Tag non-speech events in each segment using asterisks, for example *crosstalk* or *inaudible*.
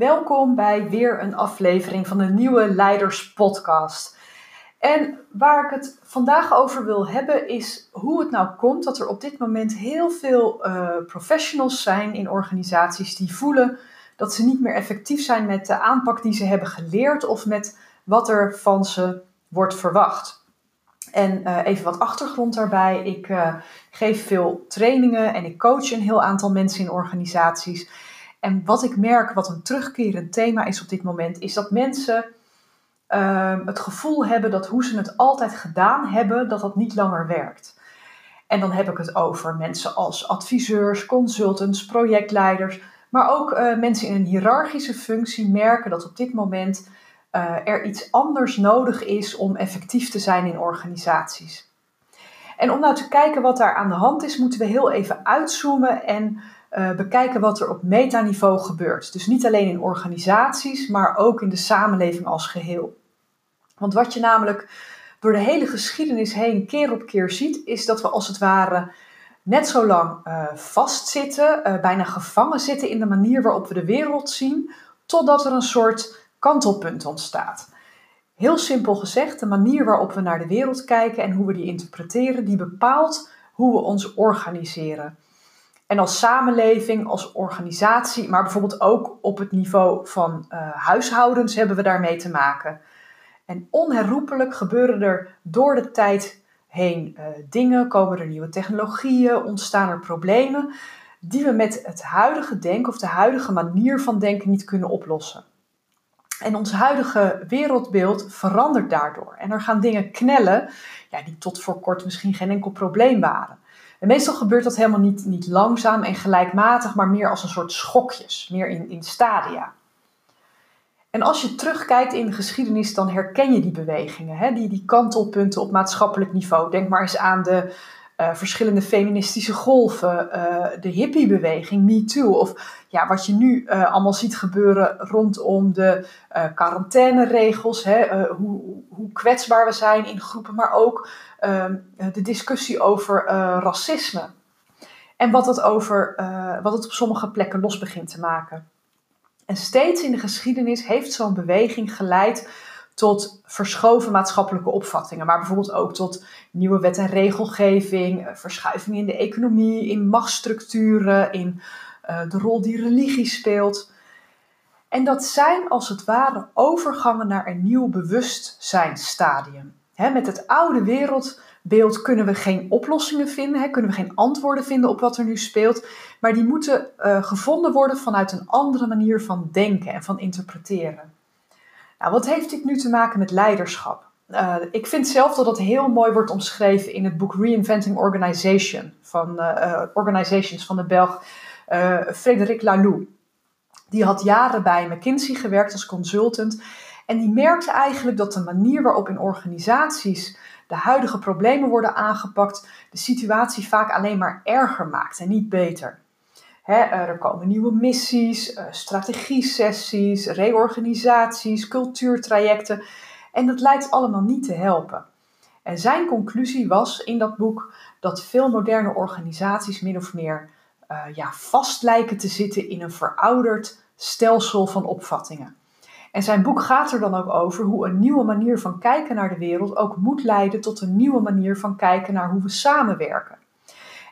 Welkom bij weer een aflevering van de nieuwe Leiders Podcast. En waar ik het vandaag over wil hebben is hoe het nou komt dat er op dit moment heel veel uh, professionals zijn in organisaties die voelen dat ze niet meer effectief zijn met de aanpak die ze hebben geleerd of met wat er van ze wordt verwacht. En uh, even wat achtergrond daarbij. Ik uh, geef veel trainingen en ik coach een heel aantal mensen in organisaties. En wat ik merk, wat een terugkerend thema is op dit moment, is dat mensen uh, het gevoel hebben dat hoe ze het altijd gedaan hebben, dat dat niet langer werkt. En dan heb ik het over mensen als adviseurs, consultants, projectleiders, maar ook uh, mensen in een hiërarchische functie merken dat op dit moment uh, er iets anders nodig is om effectief te zijn in organisaties. En om nou te kijken wat daar aan de hand is, moeten we heel even uitzoomen en uh, bekijken wat er op metaniveau gebeurt. Dus niet alleen in organisaties, maar ook in de samenleving als geheel. Want wat je namelijk door de hele geschiedenis heen keer op keer ziet, is dat we als het ware net zo lang uh, vastzitten, uh, bijna gevangen zitten in de manier waarop we de wereld zien, totdat er een soort kantelpunt ontstaat. Heel simpel gezegd, de manier waarop we naar de wereld kijken en hoe we die interpreteren, die bepaalt hoe we ons organiseren. En als samenleving, als organisatie, maar bijvoorbeeld ook op het niveau van uh, huishoudens hebben we daarmee te maken. En onherroepelijk gebeuren er door de tijd heen uh, dingen, komen er nieuwe technologieën, ontstaan er problemen die we met het huidige denken of de huidige manier van denken niet kunnen oplossen. En ons huidige wereldbeeld verandert daardoor. En er gaan dingen knellen ja, die tot voor kort misschien geen enkel probleem waren. En meestal gebeurt dat helemaal niet, niet langzaam en gelijkmatig, maar meer als een soort schokjes, meer in, in stadia. En als je terugkijkt in de geschiedenis, dan herken je die bewegingen, hè? Die, die kantelpunten op maatschappelijk niveau. Denk maar eens aan de uh, verschillende feministische golven, uh, de hippiebeweging, Me Too. Of ja, wat je nu uh, allemaal ziet gebeuren rondom de quarantaineregels. Hè? hoe, hoe kwetsbaar we zijn in groepen, maar ook ehm, de discussie over racisme. En wat het, over, wat het op sommige plekken los begint te maken. En steeds in de geschiedenis heeft zo'n beweging geleid tot verschoven maatschappelijke opvattingen, maar bijvoorbeeld ook tot nieuwe wet en regelgeving, eh, verschuivingen in de economie, in machtsstructuren, in uh, de rol die religie speelt. En dat zijn als het ware overgangen naar een nieuw bewustzijnstadium. Met het oude wereldbeeld kunnen we geen oplossingen vinden, kunnen we geen antwoorden vinden op wat er nu speelt, maar die moeten uh, gevonden worden vanuit een andere manier van denken en van interpreteren. Nou, wat heeft dit nu te maken met leiderschap? Uh, ik vind zelf dat dat heel mooi wordt omschreven in het boek Reinventing Organization van, uh, Organizations van de Belg Frédéric Laloux. Die had jaren bij McKinsey gewerkt als consultant. En die merkte eigenlijk dat de manier waarop in organisaties de huidige problemen worden aangepakt, de situatie vaak alleen maar erger maakt en niet beter. Eh, er komen nieuwe missies, uh, strategie-sessies, reorganisaties, cultuurtrajecten. En dat lijkt allemaal niet te helpen. En zijn conclusie was in dat boek dat veel moderne organisaties min of meer uh, ja, vast lijken te zitten in een verouderd stelsel van opvattingen. En zijn boek gaat er dan ook over hoe een nieuwe manier van kijken naar de wereld ook moet leiden tot een nieuwe manier van kijken naar hoe we samenwerken.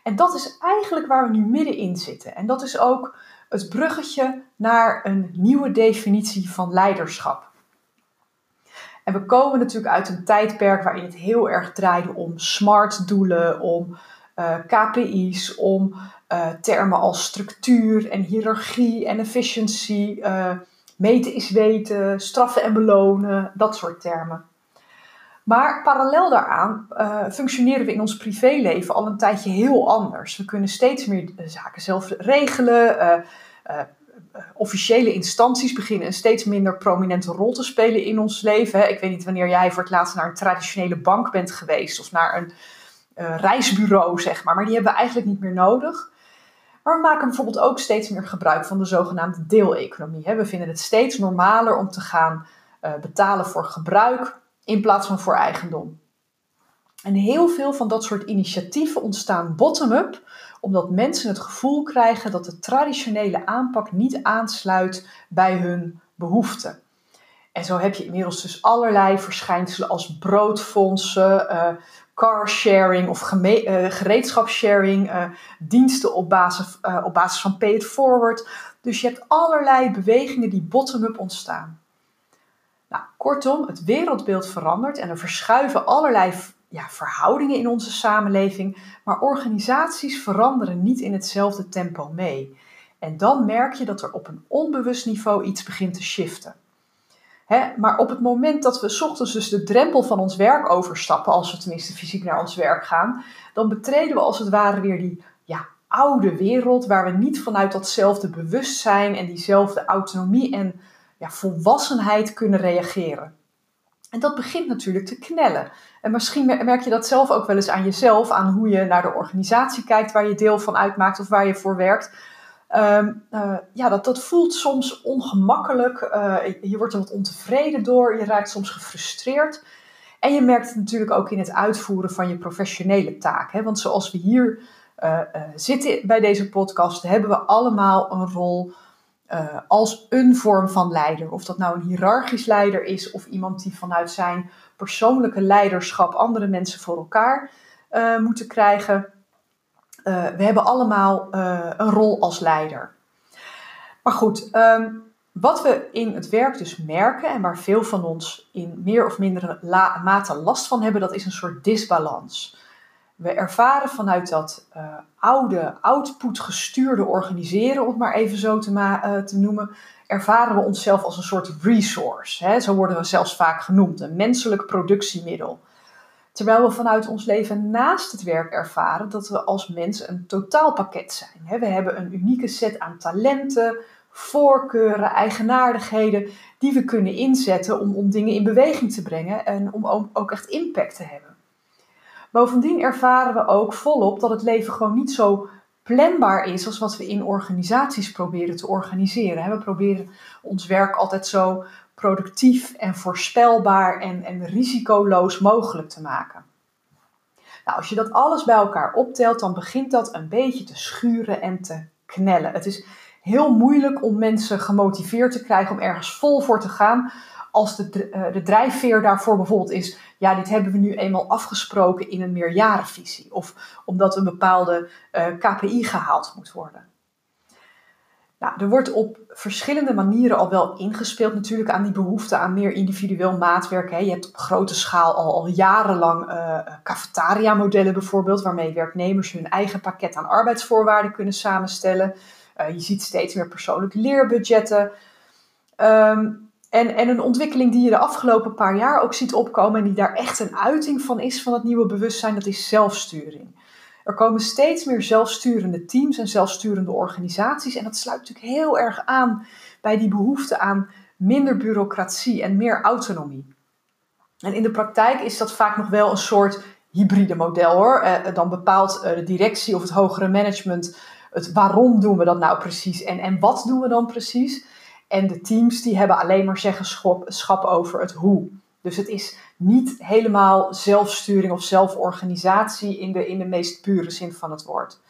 En dat is eigenlijk waar we nu middenin zitten. En dat is ook het bruggetje naar een nieuwe definitie van leiderschap. En we komen natuurlijk uit een tijdperk waarin het heel erg draaide om smart doelen, om eh, KPI's, om uh, termen als structuur en hiërarchie en efficiency, uh, meten is weten, straffen en belonen, dat soort termen. Maar parallel daaraan uh, functioneren we in ons privéleven al een tijdje heel anders. We kunnen steeds meer zaken zelf regelen. Uh, uh, officiële instanties beginnen een steeds minder prominente rol te spelen in ons leven. Ik weet niet wanneer jij voor het laatst naar een traditionele bank bent geweest of naar een reisbureau, zeg maar. Maar die hebben we eigenlijk niet meer nodig. Maar we maken bijvoorbeeld ook steeds meer gebruik van de zogenaamde deeleconomie. We vinden het steeds normaler om te gaan betalen voor gebruik in plaats van voor eigendom. En heel veel van dat soort initiatieven ontstaan bottom-up, omdat mensen het gevoel krijgen dat de traditionele aanpak niet aansluit bij hun behoeften. En zo heb je inmiddels dus allerlei verschijnselen als broodfondsen, uh, carsharing of uh, gereedschapssharing, uh, diensten op basis, op basis van pay it forward. Dus je hebt allerlei bewegingen die bottom-up ontstaan. Kortom, het wereldbeeld verandert en er verschuiven allerlei ja, verhoudingen in onze samenleving, maar organisaties veranderen niet in hetzelfde tempo mee. En dan merk je dat er op een onbewust niveau iets begint te shiften. maar op het moment dat we ochtends dus de drempel van ons werk overstappen, als we tenminste fysiek naar ons werk gaan, dan betreden we als het ware weer die ja, oude wereld waar we niet vanuit datzelfde bewustzijn en diezelfde autonomie en ja, volwassenheid kunnen reageren. En dat begint natuurlijk te knellen. En misschien merk je dat zelf ook wel eens aan jezelf, aan hoe je naar de organisatie kijkt waar je deel van uitmaakt of waar je voor werkt. Ehm, eh, ja, dat, dat voelt soms ongemakkelijk. Uh, je wordt er wat ontevreden door. Je raakt soms gefrustreerd. En je merkt het natuurlijk ook in het uitvoeren van je professionele taak. Hè? Want zoals we hier uh, zitten bij deze podcast, hebben we allemaal een rol uh, als een vorm van leider. Of dat nou een hiërarchisch leider is of iemand die vanuit zijn persoonlijke leiderschap andere mensen voor elkaar uh, moeten krijgen. Uh, we hebben allemaal een rol als leider. Maar goed, um, wat we in het werk dus merken en waar veel van ons in meer of mindere mate last van hebben, dat is een soort disbalans. We ervaren vanuit dat uh, oude, output-gestuurde organiseren, om het maar even zo te, uh, te, noemen, ervaren we onszelf als een soort resource. Hè? Zo worden we zelfs vaak genoemd, een menselijk productiemiddel. Terwijl we vanuit ons leven naast het werk ervaren dat we als mens een totaalpakket zijn. Hè? We hebben een unieke set aan talenten, voorkeuren, eigenaardigheden die we kunnen inzetten om, om dingen in beweging te brengen en om ook echt impact te hebben. Bovendien ervaren we ook volop dat het leven gewoon niet zo planbaar is als wat we in organisaties proberen te organiseren. We proberen ons werk altijd zo productief en voorspelbaar en, en risicoloos mogelijk te maken. Nou, als je dat alles bij elkaar optelt, dan begint dat een beetje te schuren en te knellen. Het is heel moeilijk om mensen gemotiveerd te krijgen om ergens vol voor te gaan als de, uh, de drijfveer daarvoor bijvoorbeeld is, ja, dit hebben we nu eenmaal afgesproken in een meerjarenvisie. Of omdat een bepaalde eh, KPI gehaald moet worden. Nou, er wordt op verschillende manieren al wel ingespeeld natuurlijk aan die behoefte aan meer individueel maatwerk. Hè. Je hebt op grote schaal al, al jarenlang uh, cafetaria-modellen bijvoorbeeld, waarmee werknemers hun eigen pakket aan arbeidsvoorwaarden kunnen samenstellen. Je ziet steeds meer persoonlijke leerbudgetten. Um, en, en een ontwikkeling die je de afgelopen paar jaar ook ziet opkomen en die daar echt een uiting van is van het nieuwe bewustzijn, dat is zelfsturing. Er komen steeds meer zelfsturende teams en zelfsturende organisaties en dat sluit natuurlijk heel erg aan bij die behoefte aan minder bureaucratie en meer autonomie. En in de praktijk is dat vaak nog wel een soort hybride model hoor. Eh, dan bepaalt eh, de directie of het hogere management het waarom doen we dat nou precies en, en wat doen we dan precies. En de teams die hebben alleen maar zeggenschap over het hoe. Dus het is niet helemaal zelfsturing of zelforganisatie in de, in de meest pure zin van het woord.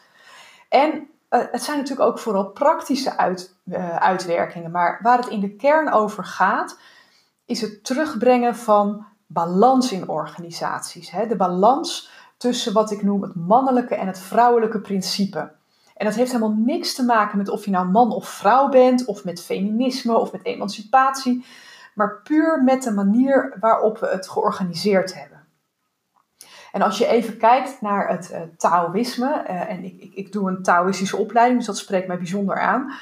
En uh, het zijn natuurlijk ook vooral praktische uit, uh, uitwerkingen. Maar waar het in de kern over gaat, is het terugbrengen van balans in organisaties. Hè? De balans tussen wat ik noem het mannelijke en het vrouwelijke principe. En dat heeft helemaal niks te maken met of je nou man of vrouw bent, of met feminisme of met emancipatie, maar puur met de manier waarop we het georganiseerd hebben. En als je even kijkt naar het uh, Taoïsme, uh, en ik, ik, ik, doe een Taoïstische opleiding, dus dat spreekt mij bijzonder aan.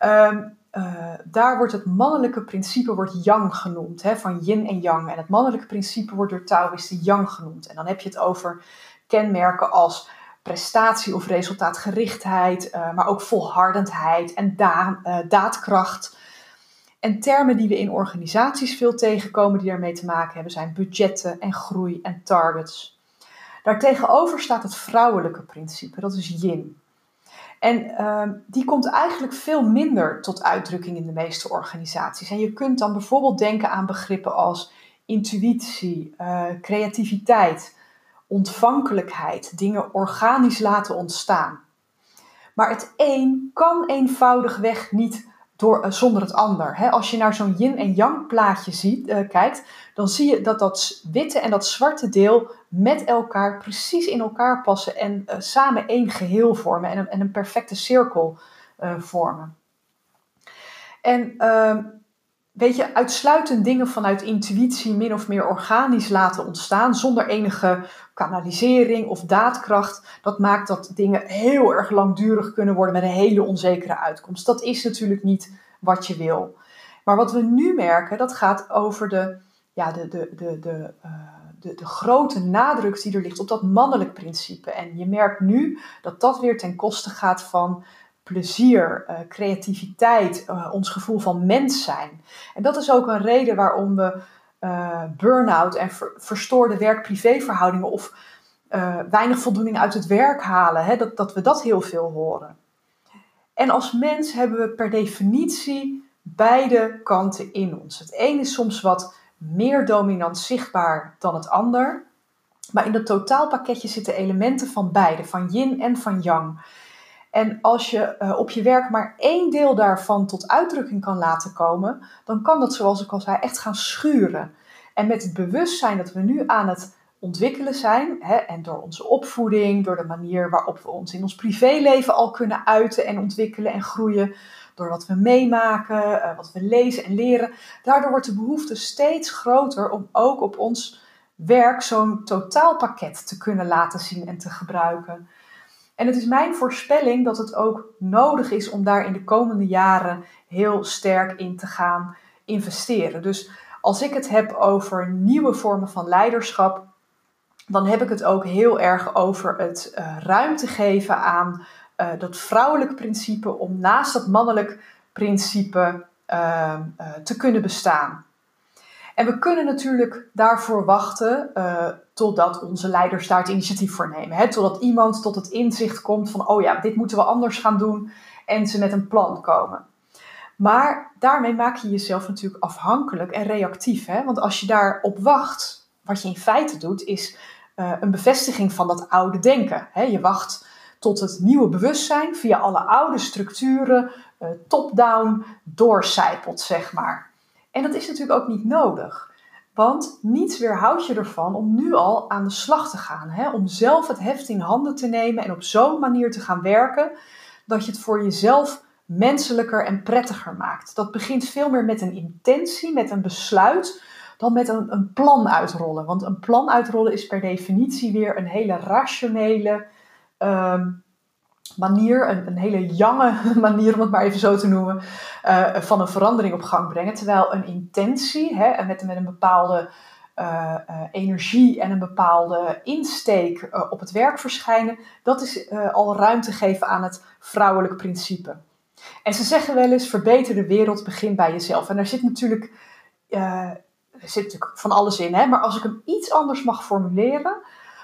Uh, daar wordt het mannelijke principe wordt yang genoemd, hè, van yin en yang. En het mannelijke principe wordt door Taoïsten yang genoemd. En dan heb je het over kenmerken als prestatie of resultaatgerichtheid, uh, maar ook volhardendheid en uh, daadkracht. En termen die we in organisaties veel tegenkomen die daarmee te maken hebben zijn budgetten en groei en targets. Daartegenover staat het vrouwelijke principe, dat is yin. En uh, die komt eigenlijk veel minder tot uitdrukking in de meeste organisaties. En je kunt dan bijvoorbeeld denken aan begrippen als intuïtie, creativiteit, ontvankelijkheid, dingen organisch laten ontstaan. Maar het een kan eenvoudigweg niet door, uh, zonder het ander. als je naar zo'n yin en yang plaatje ziet, uh, kijkt, dan zie je dat dat witte en dat zwarte deel met elkaar precies in elkaar passen en uh, samen één geheel vormen en een, en een perfecte cirkel vormen. En ehm, weet je, uitsluitend dingen vanuit intuïtie min of meer organisch laten ontstaan, zonder enige kanalisering of daadkracht, dat maakt dat dingen heel erg langdurig kunnen worden met een hele onzekere uitkomst. Dat is natuurlijk niet wat je wil. Maar wat we nu merken, dat gaat over de, ja, de, de, de, de, uh, de, de grote nadruk die er ligt op dat mannelijk principe. En je merkt nu dat dat weer ten koste gaat van plezier, uh, creativiteit, uh, ons gevoel van mens zijn. En dat is ook een reden waarom we uh, burn-out en ver verstoorde werk-privéverhoudingen of weinig voldoening uit het werk halen, hè, dat, dat we dat heel veel horen. En als mens hebben we per definitie beide kanten in ons. Het een is soms wat meer dominant zichtbaar dan het ander. Maar in dat totaalpakketje zitten elementen van beide, van yin en van yang. En als je uh, op je werk maar één deel daarvan tot uitdrukking kan laten komen, dan kan dat, zoals ik al zei, echt gaan schuren. En met het bewustzijn dat we nu aan het ontwikkelen zijn, hè, en door onze opvoeding, door de manier waarop we ons in ons privéleven al kunnen uiten en ontwikkelen en groeien, door wat we meemaken, uh, wat we lezen en leren, daardoor wordt de behoefte steeds groter om ook op ons werk zo'n totaalpakket te kunnen laten zien en te gebruiken. En het is mijn voorspelling dat het ook nodig is om daar in de komende jaren heel sterk in te gaan investeren. Dus als ik het heb over nieuwe vormen van leiderschap, dan heb ik het ook heel erg over het uh, ruimte geven aan uh, dat vrouwelijk principe om naast dat mannelijk principe uh, te kunnen bestaan. En we kunnen natuurlijk daarvoor wachten uh, totdat onze leiders daar het initiatief voor nemen. Hè? Totdat iemand tot het inzicht komt van, oh ja, dit moeten we anders gaan doen en ze met een plan komen. Maar daarmee maak je jezelf natuurlijk afhankelijk en reactief. Hè? Want als je daarop wacht, wat je in feite doet, is uh, een bevestiging van dat oude denken. Hè? Je wacht tot het nieuwe bewustzijn via alle oude structuren uh, top-down doorcijpelt, zeg maar. En dat is natuurlijk ook niet nodig. Want niets weerhoudt je ervan om nu al aan de slag te gaan. Hè? Om zelf het heft in handen te nemen en op zo'n manier te gaan werken dat je het voor jezelf menselijker en prettiger maakt. Dat begint veel meer met een intentie, met een besluit, dan met een, een plan uitrollen. Want een plan uitrollen is per definitie weer een hele rationele, um, manier, een, een hele jonge *laughs* manier om het maar even zo te noemen, uh, van een verandering op gang brengen. Terwijl een intentie, hè, met, met een bepaalde uh, uh, energie en een bepaalde insteek op het werk verschijnen, dat is al ruimte geven aan het vrouwelijk principe. En ze zeggen wel eens: verbeter de wereld, begin bij jezelf. En daar zit natuurlijk, er zit natuurlijk van alles in, hè? maar als ik hem iets anders mag formuleren,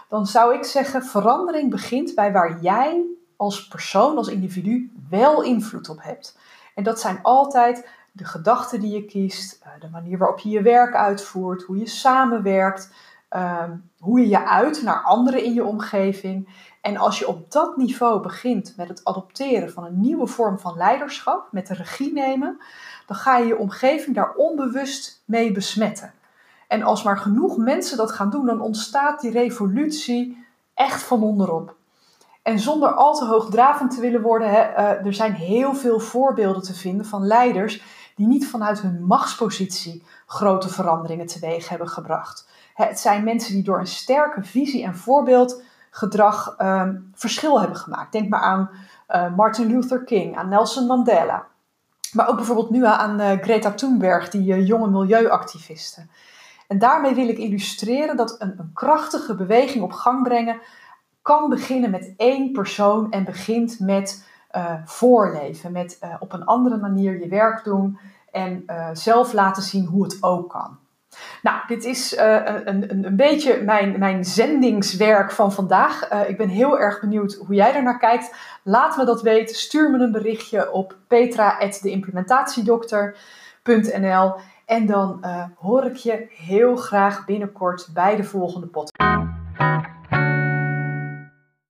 dan zou ik zeggen: verandering begint bij waar jij als persoon, als individu, wel invloed op hebt. En dat zijn altijd de gedachten die je kiest, eh, de manier waarop je je werk uitvoert, hoe je samenwerkt, ehm, hoe je je uit naar anderen in je omgeving. En als je op dat niveau begint met het adopteren van een nieuwe vorm van leiderschap, met de regie nemen, dan ga je je omgeving daar onbewust mee besmetten. En als maar genoeg mensen dat gaan doen, dan ontstaat die revolutie echt van onderop. En zonder al te hoogdravend te willen worden, hè, uh, er zijn heel veel voorbeelden te vinden van leiders die niet vanuit hun machtspositie grote veranderingen teweeg hebben gebracht. Het zijn mensen die door een sterke visie en voorbeeldgedrag um, verschil hebben gemaakt. Denk maar aan uh, Martin Luther King, aan Nelson Mandela. Maar ook bijvoorbeeld nu aan uh, Greta Thunberg, die jonge milieuactivisten. En daarmee wil ik illustreren dat een, een krachtige beweging op gang brengen kan beginnen met één persoon en begint met uh, voorleven, met uh, op een andere manier je werk doen en uh, zelf laten zien hoe het ook kan. Nou, dit is een, een, beetje mijn, mijn zendingswerk van vandaag. ik ben heel erg benieuwd hoe jij er naar kijkt. Laat me dat weten. Stuur me een berichtje op petra.deimplementatiedokter.nl en dan hoor ik je heel graag binnenkort bij de volgende podcast.